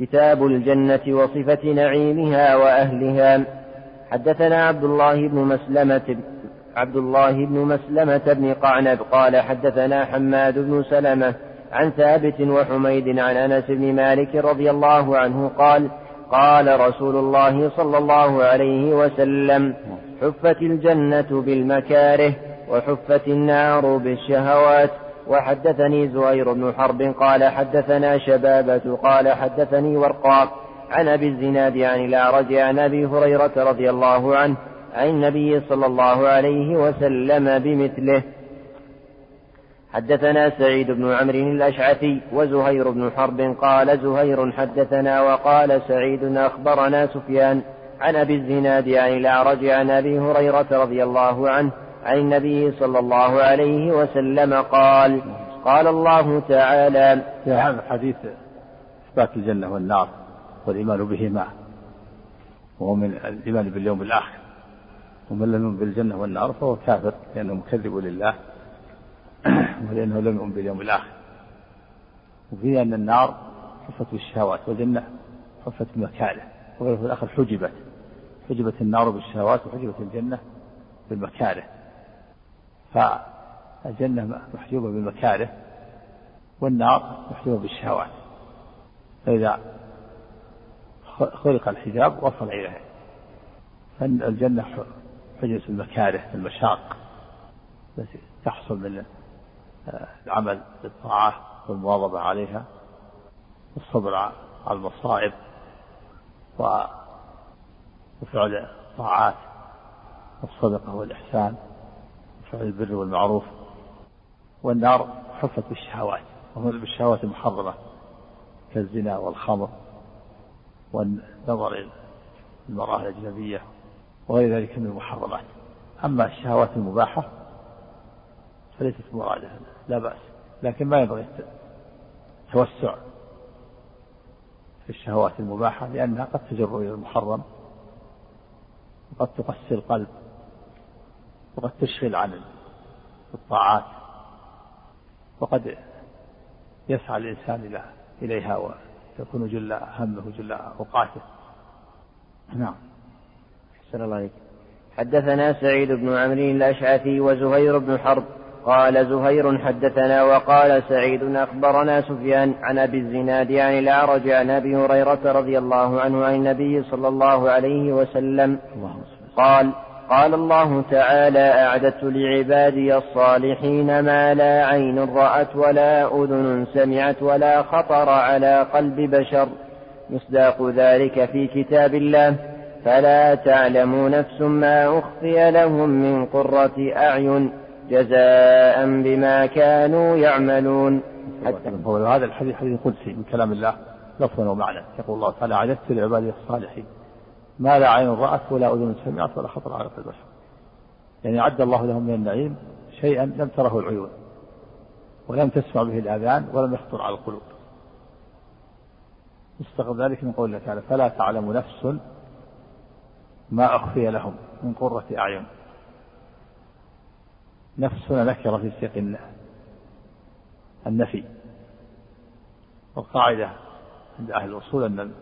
كتاب الجنة وصفة نعيمها وأهلها. حدثنا عبد الله بن مسلمة عبد الله بن مسلمة بن قعنب قال حدثنا حماد بن سلمة عن ثابت وحميد عن أنس بن مالك رضي الله عنه قال قال رسول الله صلى الله عليه وسلم حفت الجنة بالمكاره وحفت النار بالشهوات. وحدثني زهير بن حرب قال حدثنا شبابة قال حدثني ورقاء عن أبي الزناد عن الأعرج عن أبي هريرة رضي الله عنه عن النبي صلى الله عليه وسلم بمثله. حدثنا سعيد بن عمرو الأشعثي وزهير بن حرب قال زهير حدثنا وقال سعيد أخبرنا سفيان عن أبي الزناد عن الأعرج عن أبي هريرة رضي الله عنه عن النبي صلى الله عليه وسلم قال قال الله تعالى في هذا الحديث إثبات الجنة والنار والإيمان بهما وهو من الإيمان باليوم الآخر. ومن لم يؤمن بالجنة والنار فهو كافر لأنه مكذب لله ولأنه لم يؤمن باليوم الآخر. وفيه أن النار حفت بالشهوات والجنة حفت بمكاره وفي الآخر حجبت حجبت النار بالشهوات وحجبت الجنة بالمكاره فالجنة محجوبة بالمكاره والنار محجوبة بالشهوات فإذا خلق الحجاب وصل إليه فالجنة حجبت المكاره المشاق التي تحصل من العمل بالطاعة والمواظبة عليها والصبر على المصائب وفعل الطاعات والصدقة والإحسان. وفعل البر والمعروف والنار حفت بالشهوات وهو بالشهوات المحرمة كالزنا والخمر والنظر إلى المرأة الأجنبية وغير ذلك من المحرمات. أما الشهوات المباحة فليست مرادة لا بأس لكن ما ينبغي التوسع في الشهوات المباحة لأنها قد تجر إلى المحرم وقد تقسي القلب وقد تشغل عن الطاعات وقد يسعى الإنسان إلى إليها وتكون جل همه جل أوقاته. نعم. أحسن الله عليك حدثنا سعيد بن عمرو الأشعثي وزهير بن حرب. قال زهير حدثنا وقال سعيد أخبرنا سفيان عن أبي الزناد عن الأعرج عن أبي هريرة رضي الله عنه عن النبي صلى الله عليه وسلم. قال قال الله تعالى أعددت لعبادي الصالحين ما لا عين رأت ولا أذن سمعت ولا خطر على قلب بشر. مصداق ذلك في كتاب الله. فلا تعلم نفس ما أخفي لهم من قرة أعين جزاء بما كانوا يعملون. هذا الحديث حديث قدسي من كلام الله لفظا ومعنى. يقول الله تعالى أعددت لعبادي الصالحين. ما لا عين رأت ولا أذن سمعت ولا خطر على قلب بشر يعني أعد الله لهم من النعيم شيئا لم تره العيون ولم تسمع به الآذان ولم يخطر على القلوب. مستغل ذلك من قول الله تعالى فلا تعلم نفس ما أخفي لهم من قرة أعين. نفسنا نكرة في سياق النفي. والقاعدة عند أهل الأصول أن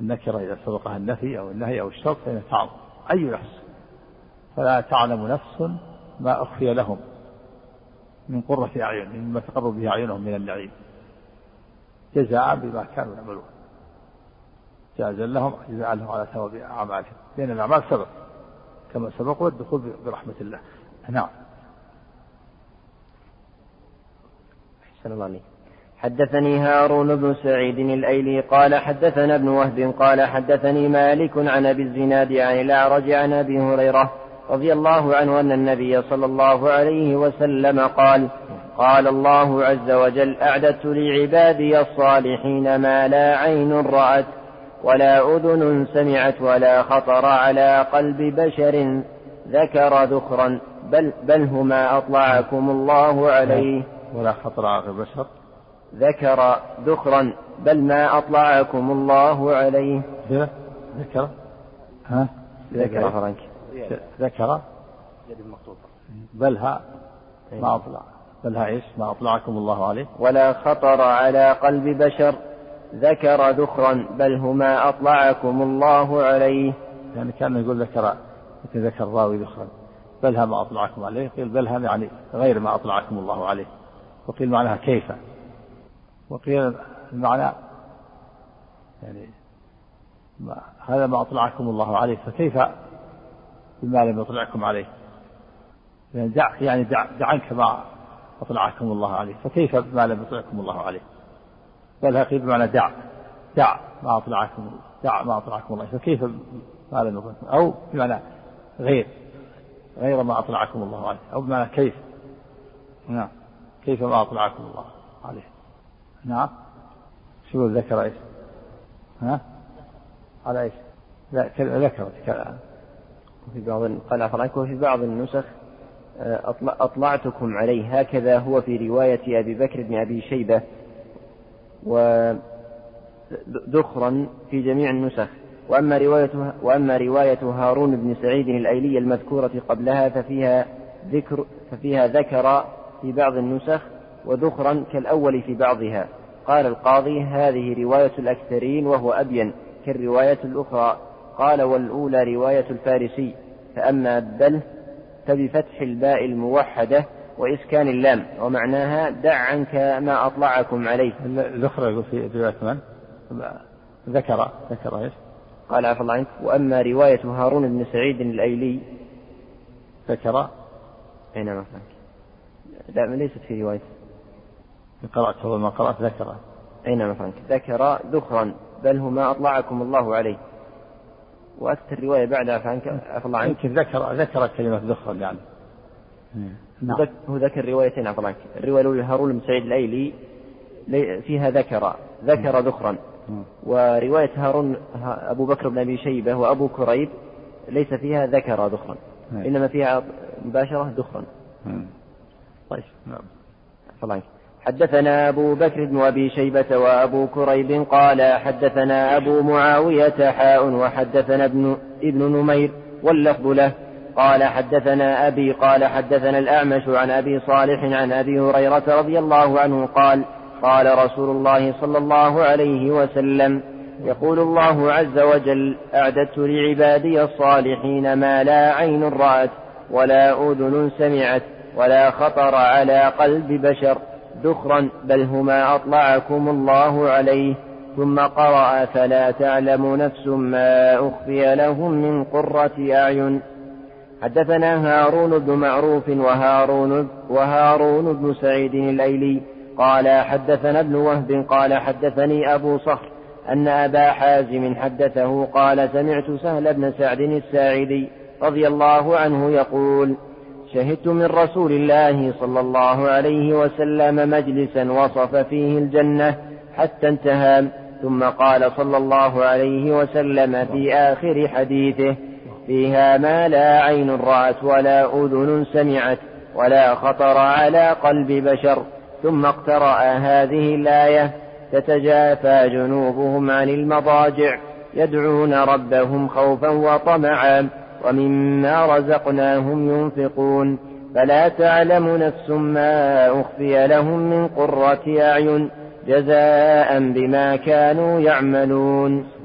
النكرة إذا سبقها النفي أو النهي أو الشرط فإنها تعظم. أي نفس فلا تعلم نفس ما أخفي لهم من قرة أعين مما تقر به أعينهم من النعيم. جزاء بما كانوا يعملون. جازا لهم جزاء لهم على ثواب أعمالهم. لأن الأعمال سبق كما سبق والدخول برحمة الله. نعم. أحسن الله عليك. حدثني هارون بن سعيد الأيلي قال حدثنا ابن وهب قال حدثني مالك عن أبي الزناد عن الأعرج عن أبي هريرة رضي الله عنه أن النبي صلى الله عليه وسلم قال قال الله عز وجل أعددت لعبادي الصالحين ما لا عين رأت ولا أذن سمعت ولا خطر على قلب بشر ذكر ذخرا بل, بل هما أطلعكم الله عليه. ولا خطر على البشر ذكر ذخرا بل ما أطلعكم الله عليه. ذكر؟ ها؟ ذكر. فرنك ذكر؟ بلها ما أطلع. بلها إيش؟ ما أطلعكم الله عليه. ولا خطر على قلب بشر. ذكر ذخرا بل هما أطلعكم الله عليه. يعني كان يقول ذكر ذكر الراوي ذخرا. بل ما أطلعكم عليه. قيل بل يعني غير ما أطلعكم الله عليه. وقيل معناها كيف؟ وقيل المعنى. يعني ما هذا ما أطلعكم الله عليه فكيف بما لم يطلعكم عليه؟ يعني دع يعني دع, دع عنك ما أطلعكم الله عليه فكيف بما لم يطلعكم الله عليه؟ بل قيل بمعنى دع دع ما أطلعكم دع ما أطلعكم الله فكيف ما لم يطلعكم؟ أو بمعنى غير غير ما أطلعكم الله عليه أو بمعنى كيف؟ نعم كيف ما أطلعكم الله عليه؟ نعم شو ذكر إيش؟ ها؟ على إيش؟ لا ذكر في بعض قال عفوا وفي بعض النسخ آه، أطلعتكم عليه هكذا هو في رواية أبي بكر بن أبي شيبة ودخرا في جميع النسخ وأما رواية وأما رواية هارون بن سعيد الأيلي المذكورة قبلها ففيها ذكر ففيها ذكر في بعض النسخ وذخرا كالأول في بعضها. قال القاضي هذه رواية الأكثرين وهو أبين كالرواية الأخرى. قال والأولى رواية الفارسي. فأما بل فبفتح الباء الموحدة وإسكان اللام ومعناها دع عنك ما أطلعكم عليه. الأخرى في رواية من؟ ذكر ذكر إيش؟ قال عفى الله عنك. وأما رواية هارون بن سعيد الأيلي. ذكر. أين ما لا ليست في رواية. قرأت أول ما قرأت ذكر أين فرانك ذكر ذخرا بل هو ما أطلعكم الله عليه. وأتت الرواية بعدها فعنك عفى الله عنك. يمكن ذكر ذكر كلمة ذخرا يعني. نعم. هو ذكر روايتين عفى الله عنك. الرواية الأولى هارون بن سعيد الأيلي فيها ذكر ذكر ذخرا. ورواية هارون أبو بكر بن أبي شيبة وأبو كريب ليس فيها ذكر ذخرا. إنما فيها مباشرة ذخرا. طيب. نعم. الله حدثنا أبو بكر بن أبي شيبة وأبو كريب قال حدثنا أبو معاوية حاء وحدثنا ابن, ابن نمير واللفظ له. قال حدثنا أبي قال حدثنا الأعمش عن أبي صالح عن أبي هريرة رضي الله عنه قال قال رسول الله صلى الله عليه وسلم يقول الله عز وجل أعددت لعبادي الصالحين ما لا عين رأت ولا أذن سمعت ولا خطر على قلب بشر. ذخرا بل هما أطلعكم الله عليه. ثم قرأ فلا تعلم نفس ما أخفي لهم من قرة أعين. حدثنا هارون بن معروف وهارون وهارون بن سعيد الأيلي قال حدثنا ابن وهب قال حدثني أبو صخر أن أبا حازم حدثه قال سمعت سهل بن سعد الساعدي رضي الله عنه يقول شهدت من رسول الله صلى الله عليه وسلم مجلسا وصف فيه الجنة حتى انتهى ثم قال صلى الله عليه وسلم في آخر حديثه فيها ما لا عين رأت ولا أذن سمعت ولا خطر على قلب بشر ثم اقترأ هذه الآية تتجافى جنوبهم عن المضاجع يدعون ربهم خوفا وطمعا. ومما رزقناهم ينفقون. فلا تعلم نفس ما أخفي لهم من قرة أعين جزاء بما كانوا يعملون.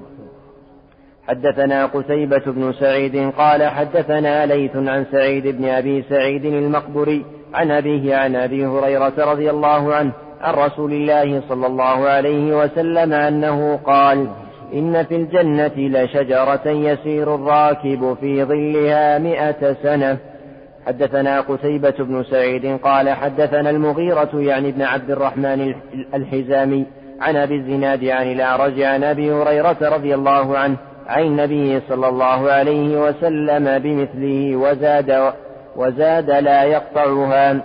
حدثنا قتيبة بن سعيد قال حدثنا ليث عن سعيد بن أبي سعيد المقبري عن أبيه عن أبي هريرة رضي الله عنه عن رسول الله صلى الله عليه وسلم أنه قال إن في الجنة لشجرة يسير الراكب في ظلها مئة سنة. حدثنا قتيبة بن سعيد قال حدثنا المغيرة يعني ابن عبد الرحمن الحزامي عن أبي الزناد عن الأعرج عن أبي هريرة رضي الله عنه عن النبي صلى الله عليه وسلم بمثله وزاد وزاد لا يقطعها.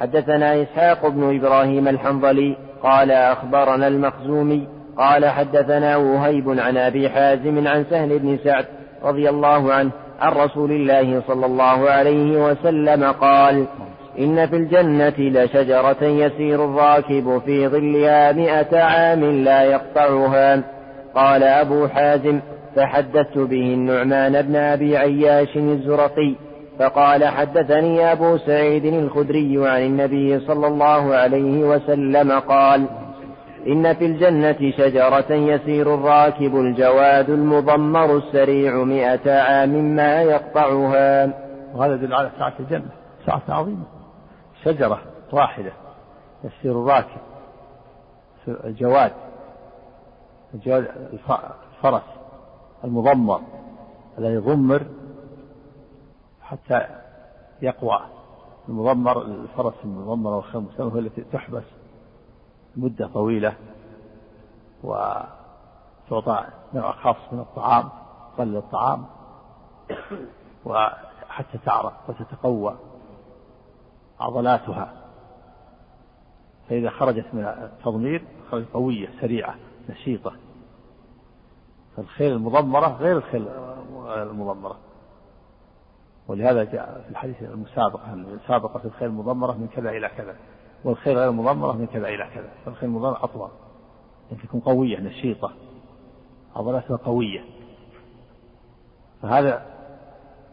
حدثنا إسحاق بن إبراهيم الحنظلي قال أخبرنا المخزومي قال حدثنا وهيب عن أبي حازم عن سهل بن سعد رضي الله عنه عن رسول الله صلى الله عليه وسلم قال إن في الجنة لشجرة يسير الراكب في ظلها مئة عام لا يقطعها. قال أبو حازم فحدثت به النعمان بن أبي عياش الزرقي فقال حدثني أبو سعيد الخدري عن النبي صلى الله عليه وسلم قال إن في الجنة شجرة يسير الراكب الجواد المضمر السريع مئة عام ما يقطعها. وهذا يدل على سعة الجنة سعة عظيمة. شجرة واحدة يسير الراكب الجواد الجواد الفرس المضمر الذي يضمر حتى يقوى. المضمر الفرس المضمر هو التي تحبس مدة طويلة وتعطى نوع خاص من الطعام قل الطعام وحتى تعرف وتتقوى عضلاتها. فإذا خرجت من التضمير خرجت قوية سريعة نشيطة. فالخيل المضمرة غير الخيل المضمرة. ولهذا جاء في الحديث المسابقة المسابقة في الخيل المضمرة من كذا إلى كذا. والخيل غير المضمرة من كذا إلى كذا فالخيل المضمرة أطول. أن تكون قوية نشيطة. عضلاتها قوية. فهذا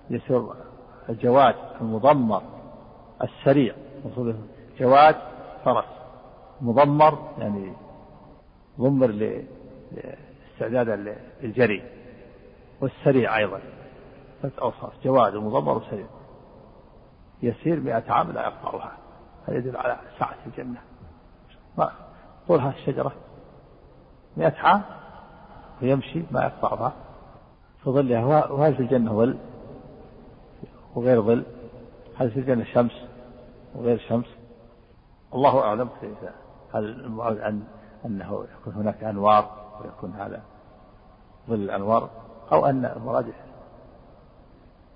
يصير الجواد المضمر السريع. جواد فرس. مضمر يعني ضمر لاستعدادا للجري. والسريع أيضا. ثلاث أوصاف. جواد ومضمر وسريع. يسير مئة عام لا يقطعها. هذا يدل على سعة الجنة. طولها الشجرة. مئة عام ويمشي ما يقطعها. في ظلها وهل في الجنة ظل وغير ظل. هل في الجنة شمس وغير شمس. الله أعلم هل المراد أن أنه يكون هناك أنوار ويكون هذا ظل الأنوار أو أن المراد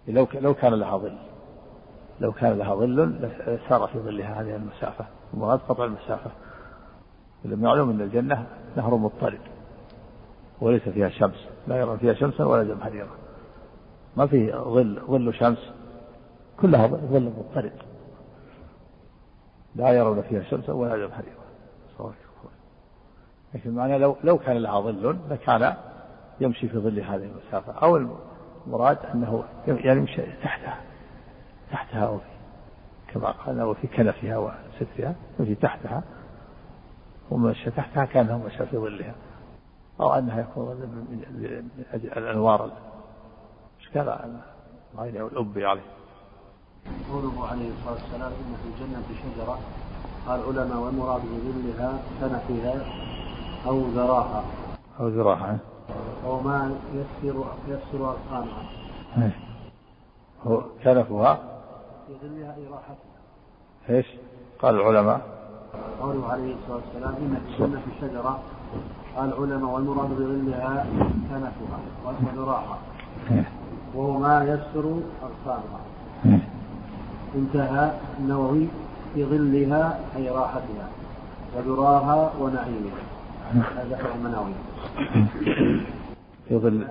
لو لو كان لها ظل. لو كان لها ظل لسار في ظلها هذه المسافة. المراد قطع المسافة. معلوم أن الجنة نهر مضطرد وليس فيها شمس. لا يرى فيها شمسا ولا زمهريرا ما في ظل ظل شمس. كلها ظل مضطرد. لا يرون فيها شمسا ولا زمهريرا لكن معنى لو لو كان لها ظل لكان يمشي في ظل هذه المسافة. أو المراد أنه يعني يمشي تحتها. تحتها وفي كما قال وفي كنفها وسترها يمشي تحتها. ومشى تحتها كأنه مشى في ظلها. أو أنها يكون من الأنوار إشكال العين أو الأبي عليه. قوله عليه الصلاة والسلام إن في الجنة شجرة. قال العلماء والمراد بظلها سنفها أو ذراعها أو ذراعها أو ما يسر يسر أرقامها. هو كنفها في ظلها أي راحتها. إيش؟ قال العلماء. قوله عليه الصلاة والسلام إن في الجنة شجرة قال العلماء والمراد بظلها كنفها وذراعها وهو ما يسر أغصانها انتهى النووي في ظلها أي راحتها. وذراها ونعيمها. هذا هو المناوي. في ظل.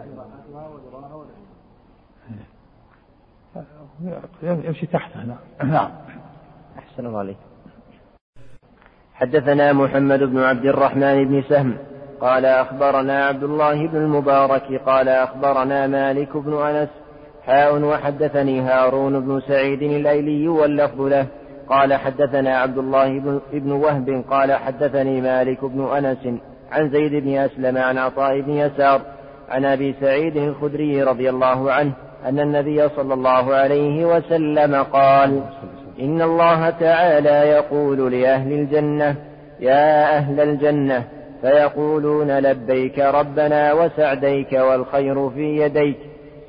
يمشي تحتها نعم. نعم. أحسن الله عليك. حدثنا محمد بن عبد الرحمن بن سهم قال أخبرنا عبد الله بن المبارك قال أخبرنا مالك بن أنس حاء وحدثني هارون بن سعيد الأيلي واللفظ له قال حدثنا عبد الله بن وهب قال حدثني مالك بن أنس عن زيد بن أسلم عن عطاء بن يسار عن أبي سعيد الخدري رضي الله عنه أن النبي صلى الله عليه وسلم قال إن الله تعالى يقول لأهل الجنة يا أهل الجنة فيقولون لبيك ربنا وسعديك والخير في يديك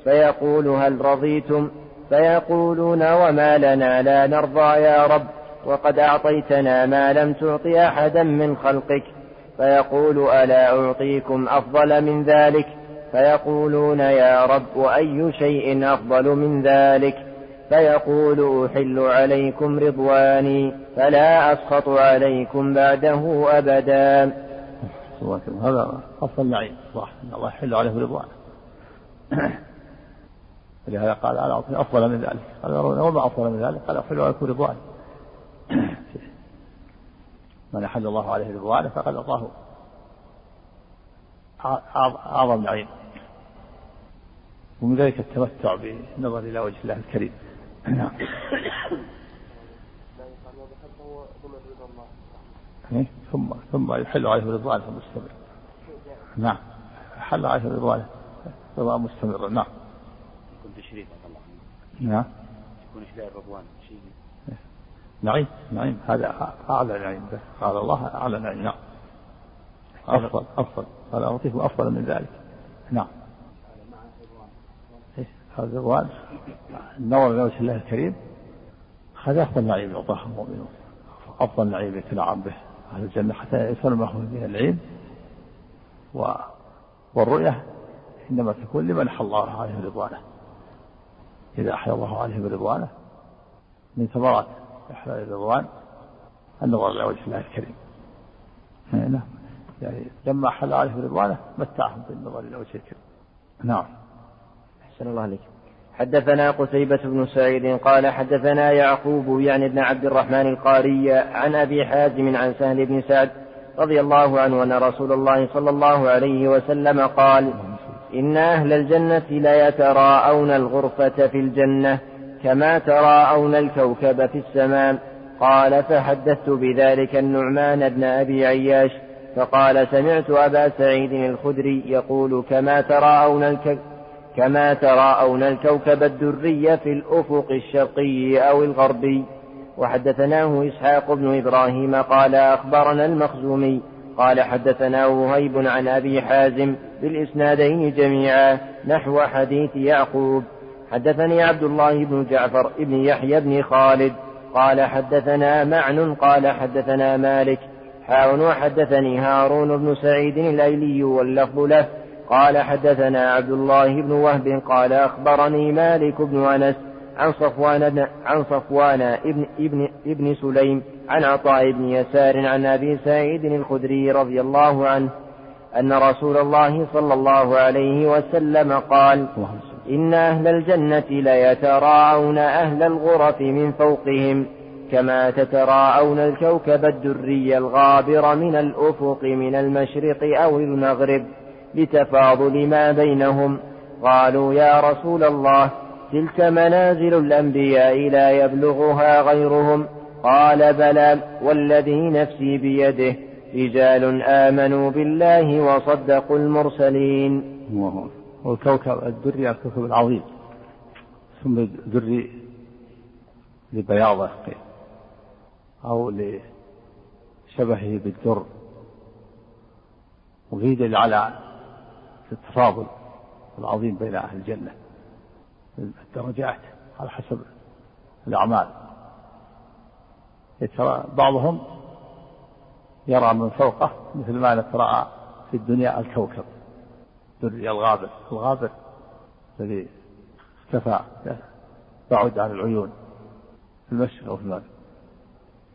فيقول هل رضيتم؟ فيقولون وما لنا لا نرضى يا رب وقد أعطيتنا ما لم تعط أحدا من خلقك فيقول ألا أعطيكم أفضل من ذلك؟ فيقولون يا رب وأي شيء أفضل من ذلك؟ فيقول أحل عليكم رضواني فلا أسخط عليكم بعده أبدا. هذا أفضل نعيم صح إن الله يحل عليه رضوانه. لهذا قال أنا أفضل من ذلك. قال وما أفضل من ذلك؟ قال أحل عليكم رضواني. من أحل الله عليه رضوانه فقد أعطاه. أعظم نعيم. ومن ذلك التمتع بالنظر إلى وجه الله الكريم. نعم. إيه؟ ثم ثم يحل عليه رضوانه مستمر. نعم. حل عليه رضوانه رضوان مستمر. نعم. يكون تشريف الله نعم. يكون إحلال رضوان شيء. نعيم. نعيم. هذا أعلى نعيم. قال الله أعلى نعيم. نعم. أفضل. أفضل. قال أعطيكم أفضل من ذلك. نعم. الرضوان النظر إلى وجه الله الكريم هذا أفضل نعيم يعطاه المؤمنون أفضل نعيم يتنعم به أهل الجنة حتى هو من العلم و... والرؤية إنما تكون لمن أحى الله عليه برضوانه إذا أحيا الله عليه برضوانه من ثمرات إحلال الرضوان النظر إلى وجه الله الكريم. نعم. يعني لما أحل عليه برضوانه متعهم بالنظر إلى وجه الكريم. نعم. أحسن الله عليك حدثنا قتيبة بن سعيد قال حدثنا يعقوب يعني ابن عبد الرحمن القاري عن أبي حازم عن سهل بن سعد رضي الله عنه أن رسول الله صلى الله عليه وسلم قال إن أهل الجنة ليتراءون الغرفة في الجنة كما تراءون الكوكب في السماء. قال فحدثت بذلك النعمان بن أبي عياش فقال سمعت أبا سعيد الخدري يقول كما تراءون الكوكب كما تراءون الكوكب الدري في الأفق الشرقي أو الغربي. وحدثناه إسحاق بن إبراهيم قال أخبرنا المخزومي قال حدثنا وهيب عن أبي حازم بالإسنادين جميعا نحو حديث يعقوب. حدثني عبد الله بن جعفر بن يحيى بن خالد قال حدثنا معن قال حدثنا مالك. حاون وحدثني هارون بن سعيد الأيلي واللفظ له قال حدثنا عبد الله بن وهب قال أخبرني مالك بن أنس عن صفوان عن صفوان ابن ابن ابن سليم عن عطاء بن يسار عن أبي سعيد الخدري رضي الله عنه أن رسول الله صلى الله عليه وسلم قال إن أهل الجنة ليتراءون أهل الغرف من فوقهم كما تتراءون الكوكب الدري الغابر من الأفق من المشرق أو المغرب لتفاضل ما بينهم. قالوا يا رسول الله تلك منازل الأنبياء لا يبلغها غيرهم. قال بلى والذي نفسي بيده. رجال آمنوا بالله وصدقوا المرسلين. والكوكب الدري الكوكب العظيم. ثم دري لبياضة أو لشبهه بالدر. وقيل على التفاضل العظيم بين أهل الجنة. الدرجات على حسب الأعمال. يترى بعضهم يرى من فوقه مثل ما نتراءى في الدنيا الكوكب. دري الغابر الغابر الذي اختفى بعد عن العيون. في المشرق وفي المغرب.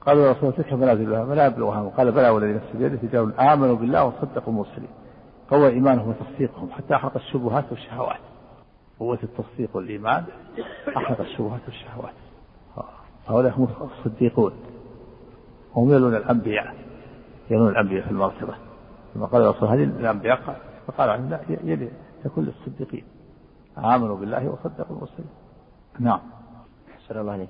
قالوا يا رسول الله تلك منازل يبلغها. قال بلى والذي نفسي بيده. رجال آمنوا بالله وصدقوا المرسلين. قوى إيمانهم وتصديقهم حتى احرق الشبهات والشهوات. قوة التصديق والإيمان أحرق الشبهات والشهوات. هؤلاء هم الصديقون. هم يلون الأنبياء يلون الأنبياء في المرتبة كما قال الرسول هذه الأنبياء فقال عنهم لا يلي كل الصديقين آمنوا بالله وصدقوا المرسلين. نعم. أحسن الله عليك.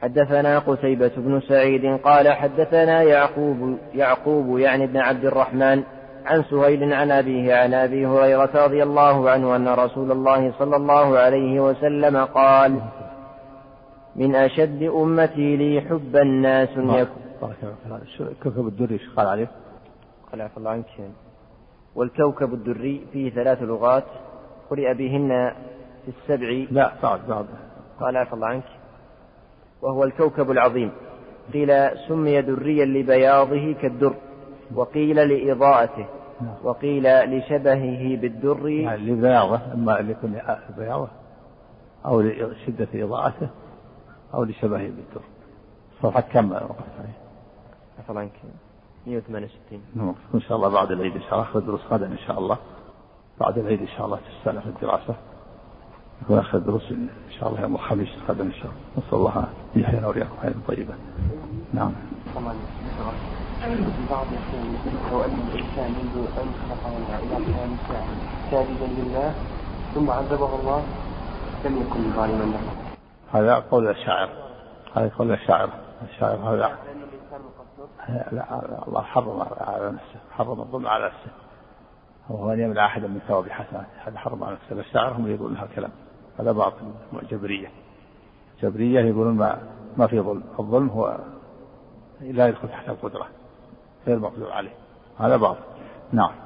حدثنا قتيبة بن سعيد قال حدثنا يعقوب يعقوب يعني ابن عبد الرحمن عن سهيل عن أبيه عن أبي هريرة رضي الله عنه أن رسول الله صلى الله عليه وسلم قال من أشد أمتي لي حب الناس يكون. الكوكب الدري إيش قال عليه؟ قال عفى الله عنك والكوكب الدري فيه ثلاث لغات قرئ بهن في السبع. لا بعد بعد قال عفى الله عنك. وهو الكوكب العظيم. قيل سمي دريا لبياضه كالدر. وقيل لإضاءته نعم. وقيل لشبهه بالدر. يعني لبياضه إما لكل بياضه أو لشدة إضاءته أو لشبهه بالدر. صفحة كم؟ وقفت عليه؟ عفوا عنك 168 نعم إن شاء الله بعد العيد إن شاء الله أخذ دروس غدا إن شاء الله. بعد العيد إن شاء الله تستأنف في الدراسة. ونأخذ دروس إن شاء الله يوم الخميس غدا إن شاء الله. نسأل الله أن يحيينا وإياكم حياة طيبة. نعم. بعض يقول لو أن الإنسان منذ أن خلق إلى قيام الساعة ساجدا لله ثم عذبه الله لم يكن ظالما له هذا قول الشاعر. هذا قول الشاعر. الشاعر هذا. لا الله حرم على نفسه. حرم الظلم على نفسه. وهو أن يمنع أحدا من ثواب حسنات. هذا حرم على نفسه. الشاعر هم يقولون هالكلام هذا باطل. جبرية. جبرية يقولون ما ما في ظلم. الظلم هو لا يدخل تحت القدرة. غير مقدور عليه. هذا باطل. نعم.